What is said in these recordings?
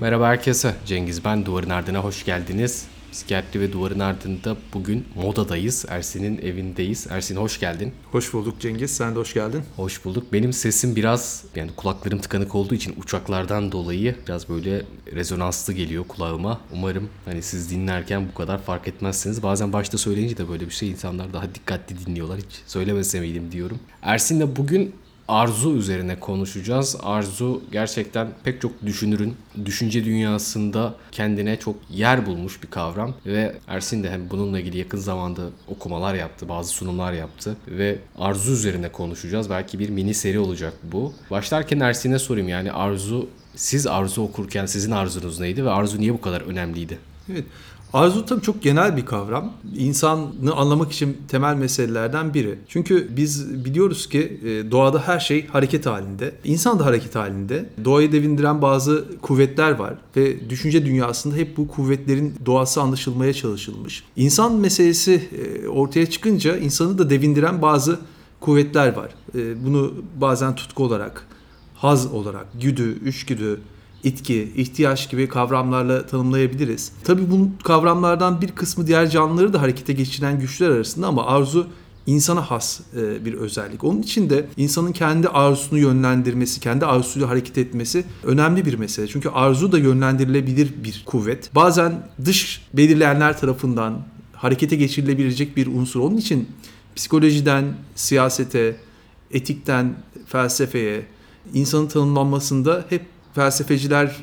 Merhaba herkese. Cengiz ben. Duvarın Ardına hoş geldiniz. Psikiyatri ve Duvarın Ardında bugün modadayız. Ersin'in evindeyiz. Ersin hoş geldin. Hoş bulduk Cengiz. Sen de hoş geldin. Hoş bulduk. Benim sesim biraz yani kulaklarım tıkanık olduğu için uçaklardan dolayı biraz böyle rezonanslı geliyor kulağıma. Umarım hani siz dinlerken bu kadar fark etmezsiniz. Bazen başta söyleyince de böyle bir şey insanlar daha dikkatli dinliyorlar. Hiç söylemese miydim diyorum. Ersin'le bugün arzu üzerine konuşacağız. Arzu gerçekten pek çok düşünürün düşünce dünyasında kendine çok yer bulmuş bir kavram ve Ersin de hem bununla ilgili yakın zamanda okumalar yaptı, bazı sunumlar yaptı ve arzu üzerine konuşacağız. Belki bir mini seri olacak bu. Başlarken Ersin'e sorayım yani arzu siz arzu okurken sizin arzunuz neydi ve arzu niye bu kadar önemliydi? Evet. Arzu tabii çok genel bir kavram. İnsanı anlamak için temel meselelerden biri. Çünkü biz biliyoruz ki e, doğada her şey hareket halinde. İnsan da hareket halinde. Doğayı devindiren bazı kuvvetler var ve düşünce dünyasında hep bu kuvvetlerin doğası anlaşılmaya çalışılmış. İnsan meselesi e, ortaya çıkınca insanı da devindiren bazı kuvvetler var. E, bunu bazen tutku olarak, haz olarak, güdü, üçgüdü, itki, ihtiyaç gibi kavramlarla tanımlayabiliriz. Tabi bu kavramlardan bir kısmı diğer canlıları da harekete geçiren güçler arasında ama arzu insana has e, bir özellik. Onun için de insanın kendi arzusunu yönlendirmesi, kendi arzusuyla hareket etmesi önemli bir mesele. Çünkü arzu da yönlendirilebilir bir kuvvet. Bazen dış belirleyenler tarafından harekete geçirilebilecek bir unsur. Onun için psikolojiden siyasete, etikten felsefeye, insanın tanımlanmasında hep felsefeciler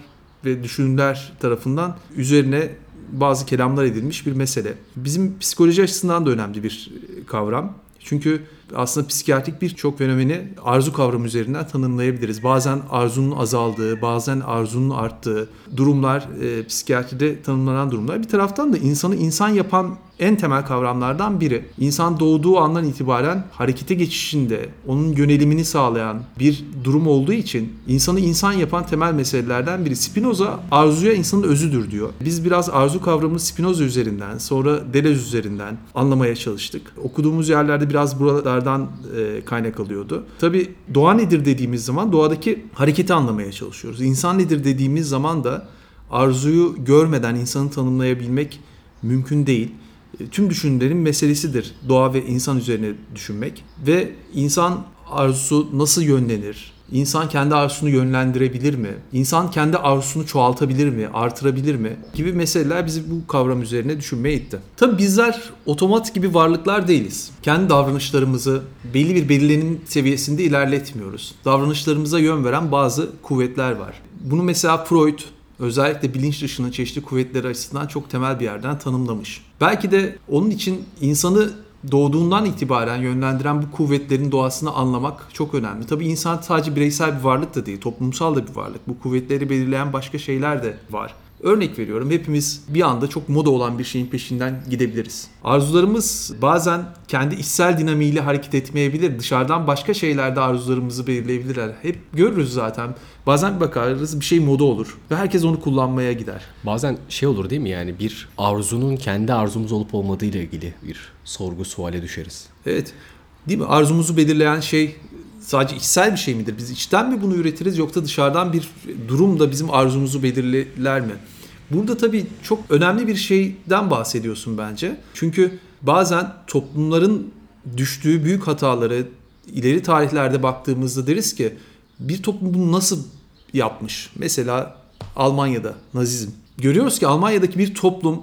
ve düşünürler tarafından üzerine bazı kelamlar edilmiş bir mesele. Bizim psikoloji açısından da önemli bir kavram. Çünkü aslında psikiyatrik birçok fenomeni arzu kavramı üzerinden tanımlayabiliriz. Bazen arzunun azaldığı, bazen arzunun arttığı durumlar e, psikiyatride tanımlanan durumlar. Bir taraftan da insanı insan yapan en temel kavramlardan biri. İnsan doğduğu andan itibaren harekete geçişinde onun yönelimini sağlayan bir durum olduğu için insanı insan yapan temel meselelerden biri. Spinoza arzuya insanın özüdür diyor. Biz biraz arzu kavramını Spinoza üzerinden sonra Deleuze üzerinden anlamaya çalıştık. Okuduğumuz yerlerde biraz buralardan e, kaynak alıyordu. Tabi doğa nedir dediğimiz zaman doğadaki hareketi anlamaya çalışıyoruz. İnsan nedir dediğimiz zaman da arzuyu görmeden insanı tanımlayabilmek mümkün değil. Tüm düşünürlerin meselesidir doğa ve insan üzerine düşünmek ve insan arzusu nasıl yönlenir? İnsan kendi arzusunu yönlendirebilir mi? İnsan kendi arzusunu çoğaltabilir mi? Artırabilir mi? Gibi meseleler bizi bu kavram üzerine düşünmeye itti. Tabi bizler otomat gibi varlıklar değiliz. Kendi davranışlarımızı belli bir belirlenim seviyesinde ilerletmiyoruz. Davranışlarımıza yön veren bazı kuvvetler var. Bunu mesela Freud özellikle bilinç dışının çeşitli kuvvetleri açısından çok temel bir yerden tanımlamış. Belki de onun için insanı doğduğundan itibaren yönlendiren bu kuvvetlerin doğasını anlamak çok önemli. Tabii insan sadece bireysel bir varlık da değil, toplumsal da bir varlık. Bu kuvvetleri belirleyen başka şeyler de var. Örnek veriyorum hepimiz bir anda çok moda olan bir şeyin peşinden gidebiliriz. Arzularımız bazen kendi içsel dinamiğiyle hareket etmeyebilir. Dışarıdan başka şeylerde arzularımızı belirleyebilirler. Hep görürüz zaten. Bazen bir bakarız bir şey moda olur ve herkes onu kullanmaya gider. Bazen şey olur değil mi yani bir arzunun kendi arzumuz olup olmadığı ile ilgili bir sorgu suale düşeriz. Evet. Değil mi? Arzumuzu belirleyen şey sadece içsel bir şey midir? Biz içten mi bunu üretiriz yoksa dışarıdan bir durum da bizim arzumuzu belirler mi? Burada tabii çok önemli bir şeyden bahsediyorsun bence. Çünkü bazen toplumların düştüğü büyük hataları ileri tarihlerde baktığımızda deriz ki bir toplum bunu nasıl yapmış? Mesela Almanya'da Nazizm. Görüyoruz ki Almanya'daki bir toplum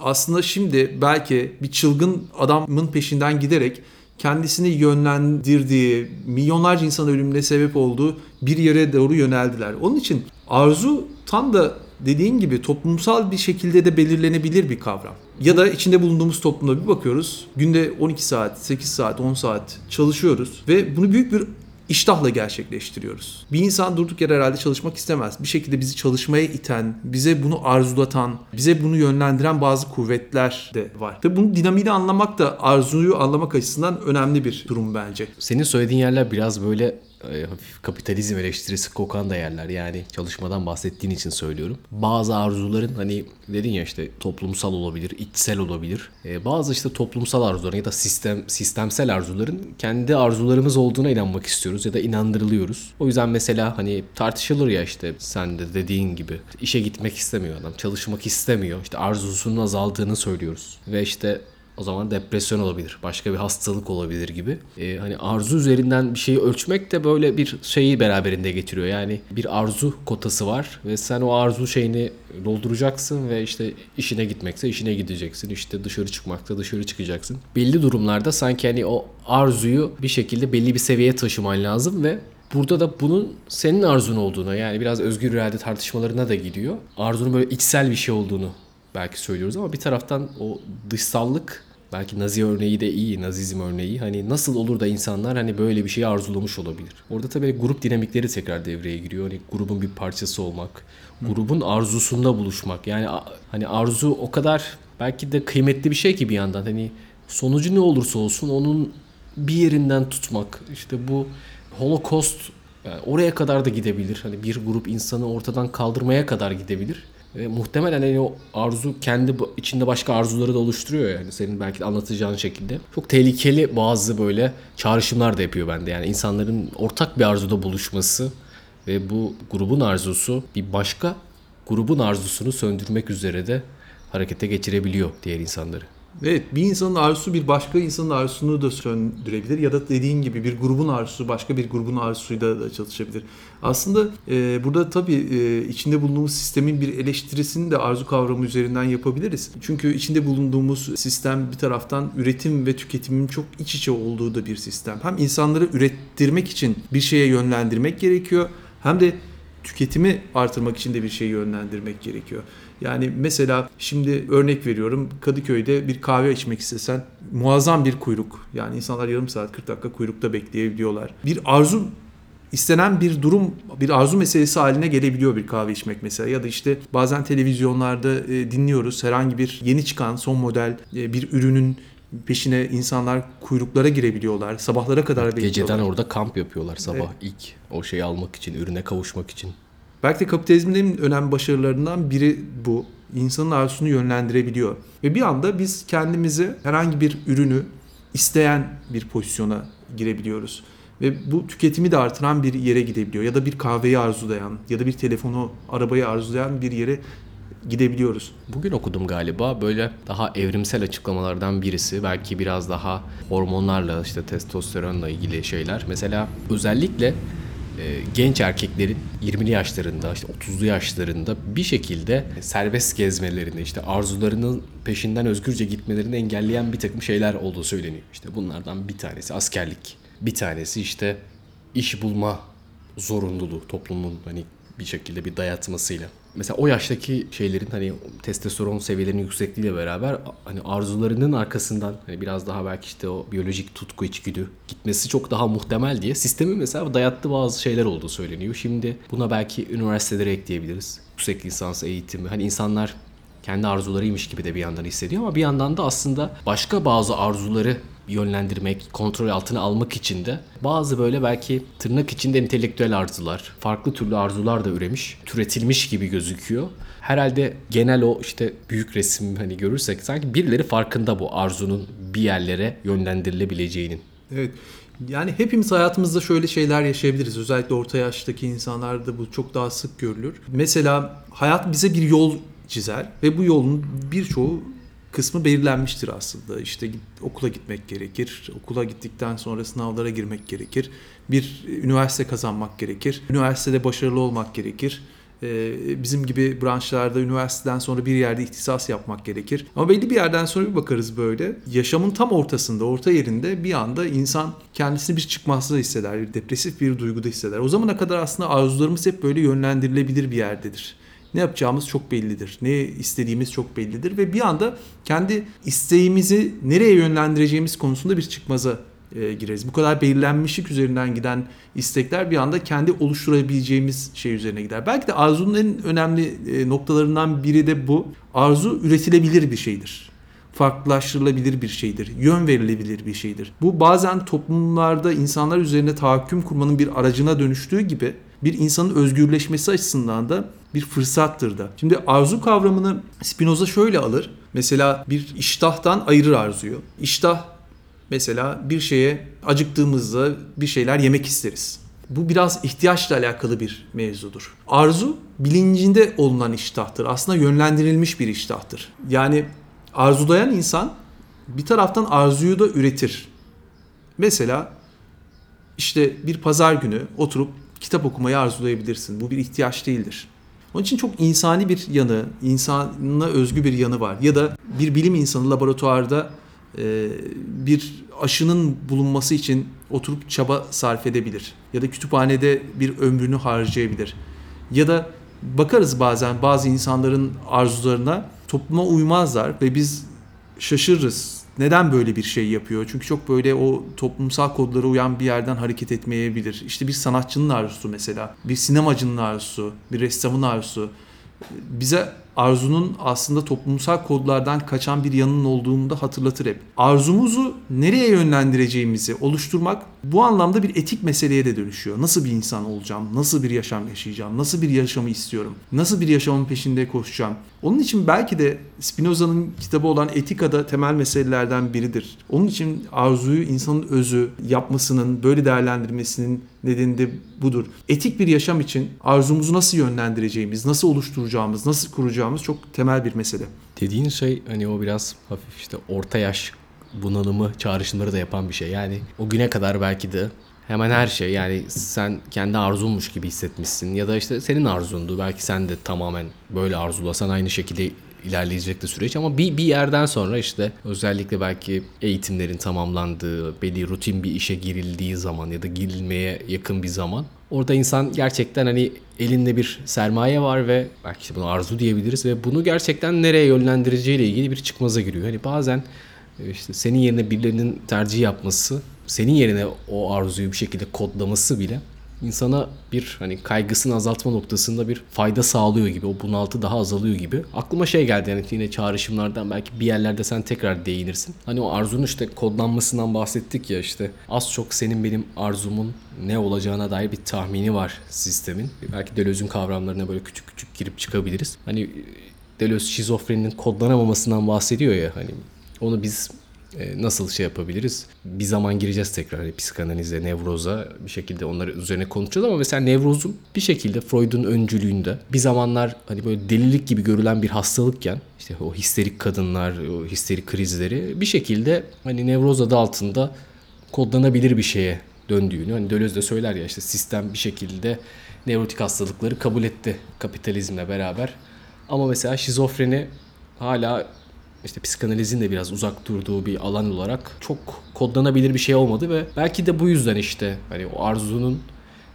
aslında şimdi belki bir çılgın adamın peşinden giderek kendisini yönlendirdiği, milyonlarca insan ölümüne sebep olduğu bir yere doğru yöneldiler. Onun için arzu tam da dediğin gibi toplumsal bir şekilde de belirlenebilir bir kavram. Ya da içinde bulunduğumuz toplumda bir bakıyoruz. Günde 12 saat, 8 saat, 10 saat çalışıyoruz ve bunu büyük bir iştahla gerçekleştiriyoruz. Bir insan durduk yere herhalde çalışmak istemez. Bir şekilde bizi çalışmaya iten, bize bunu arzulatan, bize bunu yönlendiren bazı kuvvetler de var. Tabii bunu dinamiğini anlamak da arzuyu anlamak açısından önemli bir durum bence. Senin söylediğin yerler biraz böyle e, kapitalizm eleştirisi kokan da yerler. Yani çalışmadan bahsettiğin için söylüyorum. Bazı arzuların hani dedin ya işte toplumsal olabilir, içsel olabilir. E, bazı işte toplumsal arzuların ya da sistem sistemsel arzuların kendi arzularımız olduğuna inanmak istiyoruz ya da inandırılıyoruz. O yüzden mesela hani tartışılır ya işte sen de dediğin gibi işe gitmek istemiyor adam, çalışmak istemiyor. İşte arzusunun azaldığını söylüyoruz. Ve işte o zaman depresyon olabilir, başka bir hastalık olabilir gibi. Ee, hani arzu üzerinden bir şeyi ölçmek de böyle bir şeyi beraberinde getiriyor. Yani bir arzu kotası var ve sen o arzu şeyini dolduracaksın ve işte işine gitmekse işine gideceksin. İşte dışarı çıkmakta dışarı çıkacaksın. Belli durumlarda sanki hani o arzuyu bir şekilde belli bir seviyeye taşıman lazım ve Burada da bunun senin arzun olduğuna yani biraz özgür irade tartışmalarına da gidiyor. Arzunun böyle içsel bir şey olduğunu belki söylüyoruz ama bir taraftan o dışsallık belki Nazi örneği de iyi, Nazizm örneği. Hani nasıl olur da insanlar hani böyle bir şeyi arzulamış olabilir. Orada tabii grup dinamikleri tekrar devreye giriyor. Hani grubun bir parçası olmak, grubun arzusunda buluşmak. Yani hani arzu o kadar belki de kıymetli bir şey ki bir yandan. Hani sonucu ne olursa olsun onun bir yerinden tutmak. İşte bu Holocaust yani oraya kadar da gidebilir. Hani bir grup insanı ortadan kaldırmaya kadar gidebilir. Ve muhtemelen hani o arzu kendi içinde başka arzuları da oluşturuyor yani senin belki de anlatacağın şekilde. Çok tehlikeli bazı böyle çağrışımlar da yapıyor bende. Yani insanların ortak bir arzuda buluşması ve bu grubun arzusu bir başka grubun arzusunu söndürmek üzere de harekete geçirebiliyor diğer insanları. Evet bir insanın arzusu bir başka insanın arzusunu da söndürebilir ya da dediğin gibi bir grubun arzusu başka bir grubun arzusuyla da çalışabilir. Aslında e, burada tabii e, içinde bulunduğumuz sistemin bir eleştirisini de arzu kavramı üzerinden yapabiliriz. Çünkü içinde bulunduğumuz sistem bir taraftan üretim ve tüketimin çok iç içe olduğu da bir sistem. Hem insanları ürettirmek için bir şeye yönlendirmek gerekiyor hem de tüketimi artırmak için de bir şeyi yönlendirmek gerekiyor. Yani mesela şimdi örnek veriyorum Kadıköy'de bir kahve içmek istesen muazzam bir kuyruk. Yani insanlar yarım saat 40 dakika kuyrukta bekleyebiliyorlar. Bir arzu istenen bir durum, bir arzu meselesi haline gelebiliyor bir kahve içmek mesela. Ya da işte bazen televizyonlarda e, dinliyoruz herhangi bir yeni çıkan son model e, bir ürünün peşine insanlar kuyruklara girebiliyorlar. Sabahlara kadar bekliyorlar. Geceden orada kamp yapıyorlar sabah evet. ilk o şeyi almak için, ürüne kavuşmak için. Belki de kapitalizmin en önemli başarılarından biri bu. İnsanın arzusunu yönlendirebiliyor. Ve bir anda biz kendimizi herhangi bir ürünü isteyen bir pozisyona girebiliyoruz. Ve bu tüketimi de artıran bir yere gidebiliyor. Ya da bir kahveyi arzulayan ya da bir telefonu, arabayı arzulayan bir yere gidebiliyoruz. Bugün okudum galiba böyle daha evrimsel açıklamalardan birisi. Belki biraz daha hormonlarla işte testosteronla ilgili şeyler. Mesela özellikle e, genç erkeklerin 20'li yaşlarında işte 30'lu yaşlarında bir şekilde serbest gezmelerinde işte arzularının peşinden özgürce gitmelerini engelleyen bir takım şeyler olduğu söyleniyor. İşte bunlardan bir tanesi askerlik. Bir tanesi işte iş bulma zorunluluğu toplumun hani bir şekilde bir dayatmasıyla mesela o yaştaki şeylerin hani testosteron seviyelerinin yüksekliğiyle beraber hani arzularının arkasından hani biraz daha belki işte o biyolojik tutku içgüdü gitmesi çok daha muhtemel diye sistemi mesela dayattığı bazı şeyler olduğu söyleniyor. Şimdi buna belki üniversitelere ekleyebiliriz. Yüksek lisans eğitimi. Hani insanlar kendi arzularıymış gibi de bir yandan hissediyor ama bir yandan da aslında başka bazı arzuları yönlendirmek, kontrol altına almak için de bazı böyle belki tırnak içinde entelektüel arzular, farklı türlü arzular da üremiş, türetilmiş gibi gözüküyor. Herhalde genel o işte büyük resim hani görürsek sanki birileri farkında bu arzunun bir yerlere yönlendirilebileceğinin. Evet. Yani hepimiz hayatımızda şöyle şeyler yaşayabiliriz. Özellikle orta yaştaki insanlarda bu çok daha sık görülür. Mesela hayat bize bir yol çizer ve bu yolun birçoğu kısmı belirlenmiştir aslında. İşte okula gitmek gerekir. Okula gittikten sonra sınavlara girmek gerekir. Bir üniversite kazanmak gerekir. Üniversitede başarılı olmak gerekir. Ee, bizim gibi branşlarda üniversiteden sonra bir yerde ihtisas yapmak gerekir. Ama belli bir yerden sonra bir bakarız böyle. Yaşamın tam ortasında, orta yerinde bir anda insan kendisini bir çıkmazda hisseder, depresif bir duyguda hisseder. O zamana kadar aslında arzularımız hep böyle yönlendirilebilir bir yerdedir ne yapacağımız çok bellidir. Ne istediğimiz çok bellidir ve bir anda kendi isteğimizi nereye yönlendireceğimiz konusunda bir çıkmaza e, gireriz. Bu kadar belirlenmişlik üzerinden giden istekler bir anda kendi oluşturabileceğimiz şey üzerine gider. Belki de arzunun en önemli e, noktalarından biri de bu. Arzu üretilebilir bir şeydir. farklılaştırılabilir bir şeydir. Yön verilebilir bir şeydir. Bu bazen toplumlarda insanlar üzerine tahakküm kurmanın bir aracına dönüştüğü gibi bir insanın özgürleşmesi açısından da bir fırsattır da. Şimdi arzu kavramını Spinoza şöyle alır. Mesela bir iştahtan ayırır arzuyu. İştah mesela bir şeye acıktığımızda bir şeyler yemek isteriz. Bu biraz ihtiyaçla alakalı bir mevzudur. Arzu bilincinde olunan iştahtır. Aslında yönlendirilmiş bir iştahtır. Yani arzulayan insan bir taraftan arzuyu da üretir. Mesela işte bir pazar günü oturup kitap okumayı arzulayabilirsin. Bu bir ihtiyaç değildir. Onun için çok insani bir yanı, insana özgü bir yanı var. Ya da bir bilim insanı laboratuvarda e, bir aşının bulunması için oturup çaba sarf edebilir. Ya da kütüphanede bir ömrünü harcayabilir. Ya da bakarız bazen bazı insanların arzularına topluma uymazlar ve biz şaşırırız. Neden böyle bir şey yapıyor? Çünkü çok böyle o toplumsal kodlara uyan bir yerden hareket etmeyebilir. İşte bir sanatçının arzusu mesela, bir sinemacının arzusu, bir ressamın arzusu. Bize arzunun aslında toplumsal kodlardan kaçan bir yanının olduğunu da hatırlatır hep. Arzumuzu nereye yönlendireceğimizi oluşturmak bu anlamda bir etik meseleye de dönüşüyor. Nasıl bir insan olacağım? Nasıl bir yaşam yaşayacağım? Nasıl bir yaşamı istiyorum? Nasıl bir yaşamın peşinde koşacağım? Onun için belki de Spinoza'nın kitabı olan Etika da temel meselelerden biridir. Onun için arzuyu insanın özü yapmasının, böyle değerlendirmesinin nedeni de budur. Etik bir yaşam için arzumuzu nasıl yönlendireceğimiz, nasıl oluşturacağımız, nasıl kuracağımız çok temel bir mesele. Dediğin şey hani o biraz hafif işte orta yaş bunalımı çağrışımları da yapan bir şey. Yani o güne kadar belki de hemen her şey yani sen kendi arzunmuş gibi hissetmişsin ya da işte senin arzundu belki sen de tamamen böyle arzulasan aynı şekilde ilerleyecekti süreç ama bir, bir yerden sonra işte özellikle belki eğitimlerin tamamlandığı, belli rutin bir işe girildiği zaman ya da girilmeye yakın bir zaman orada insan gerçekten hani elinde bir sermaye var ve belki işte bunu arzu diyebiliriz ve bunu gerçekten nereye yönlendireceğiyle ilgili bir çıkmaza giriyor. Hani bazen işte senin yerine birilerinin tercih yapması, senin yerine o arzuyu bir şekilde kodlaması bile insana bir hani kaygısını azaltma noktasında bir fayda sağlıyor gibi. O bunaltı daha azalıyor gibi. Aklıma şey geldi yani yine çağrışımlardan belki bir yerlerde sen tekrar değinirsin. Hani o arzunun işte kodlanmasından bahsettik ya işte az çok senin benim arzumun ne olacağına dair bir tahmini var sistemin. Belki Deleuze'ün kavramlarına böyle küçük küçük girip çıkabiliriz. Hani Deleuze şizofreninin kodlanamamasından bahsediyor ya hani onu biz nasıl şey yapabiliriz? Bir zaman gireceğiz tekrar hani psikanalize, nevroza bir şekilde onları üzerine konuşacağız ama mesela nevrozun bir şekilde Freud'un öncülüğünde bir zamanlar hani böyle delilik gibi görülen bir hastalıkken işte o histerik kadınlar, o histerik krizleri bir şekilde hani nevroz adı altında kodlanabilir bir şeye döndüğünü hani Deleuze de söyler ya işte sistem bir şekilde nevrotik hastalıkları kabul etti kapitalizmle beraber. Ama mesela şizofreni hala işte psikanalizin de biraz uzak durduğu bir alan olarak çok kodlanabilir bir şey olmadı ve belki de bu yüzden işte hani o arzunun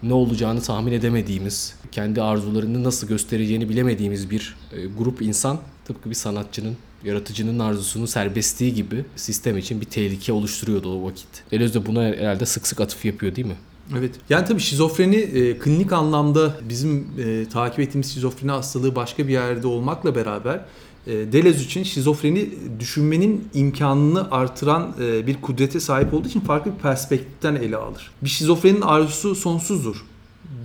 ne olacağını tahmin edemediğimiz, kendi arzularını nasıl göstereceğini bilemediğimiz bir e, grup insan tıpkı bir sanatçının yaratıcının arzusunu serbestliği gibi sistem için bir tehlike oluşturuyordu o vakit. Deleuze de buna herhalde sık sık atıf yapıyor değil mi? Evet. Yani tabii şizofreni e, klinik anlamda bizim e, takip ettiğimiz şizofreni hastalığı başka bir yerde olmakla beraber Deleuze için şizofreni düşünmenin imkanını artıran e, bir kudrete sahip olduğu için farklı bir perspektiften ele alır. Bir şizofrenin arzusu sonsuzdur.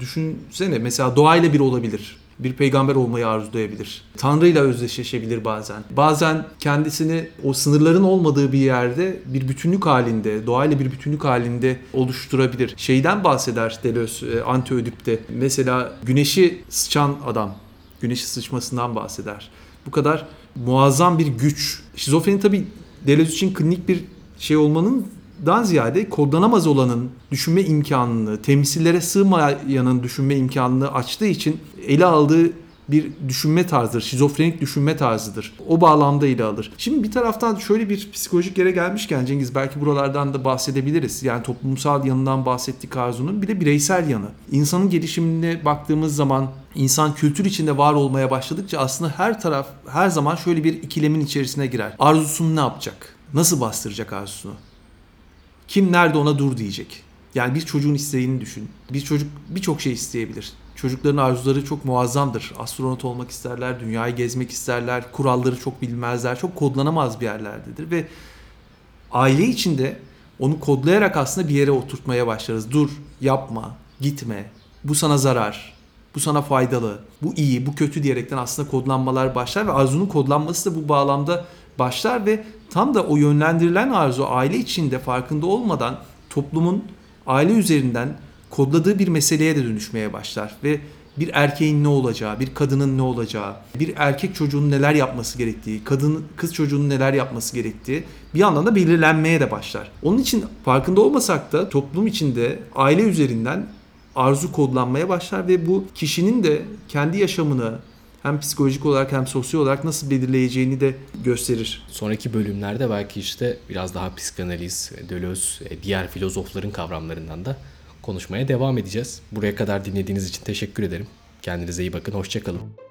Düşünsene mesela doğayla bir olabilir. Bir peygamber olmayı arzulayabilir. Tanrı ile özdeşleşebilir bazen. Bazen kendisini o sınırların olmadığı bir yerde bir bütünlük halinde, doğayla bir bütünlük halinde oluşturabilir. Şeyden bahseder Deleuze e, Antiödip'te. Mesela güneşi sıçan adam, güneşi sıçmasından bahseder bu kadar muazzam bir güç. Şizofreni tabii Deleuze için klinik bir şey olmanın dan ziyade kodlanamaz olanın düşünme imkanını, temsillere sığmayanın düşünme imkanını açtığı için ele aldığı bir düşünme tarzıdır. Şizofrenik düşünme tarzıdır. O bağlamda ele alır. Şimdi bir taraftan şöyle bir psikolojik yere gelmişken Cengiz belki buralardan da bahsedebiliriz. Yani toplumsal yanından bahsettik Arzu'nun. Bir de bireysel yanı. İnsanın gelişimine baktığımız zaman insan kültür içinde var olmaya başladıkça aslında her taraf her zaman şöyle bir ikilemin içerisine girer. Arzusunu ne yapacak? Nasıl bastıracak arzusunu? Kim nerede ona dur diyecek? Yani bir çocuğun isteğini düşün. Bir çocuk birçok şey isteyebilir. Çocukların arzuları çok muazzamdır. Astronot olmak isterler, dünyayı gezmek isterler, kuralları çok bilmezler, çok kodlanamaz bir yerlerdedir ve aile içinde onu kodlayarak aslında bir yere oturtmaya başlarız. Dur, yapma, gitme, bu sana zarar, bu sana faydalı, bu iyi, bu kötü diyerekten aslında kodlanmalar başlar ve arzunun kodlanması da bu bağlamda başlar ve tam da o yönlendirilen arzu aile içinde farkında olmadan toplumun aile üzerinden kodladığı bir meseleye de dönüşmeye başlar ve bir erkeğin ne olacağı, bir kadının ne olacağı, bir erkek çocuğun neler yapması gerektiği, kadın kız çocuğunun neler yapması gerektiği bir yandan da belirlenmeye de başlar. Onun için farkında olmasak da toplum içinde aile üzerinden arzu kodlanmaya başlar ve bu kişinin de kendi yaşamını hem psikolojik olarak hem sosyal olarak nasıl belirleyeceğini de gösterir. Sonraki bölümlerde belki işte biraz daha psikanaliz, Deleuze, diğer filozofların kavramlarından da konuşmaya devam edeceğiz. Buraya kadar dinlediğiniz için teşekkür ederim. Kendinize iyi bakın, hoşçakalın.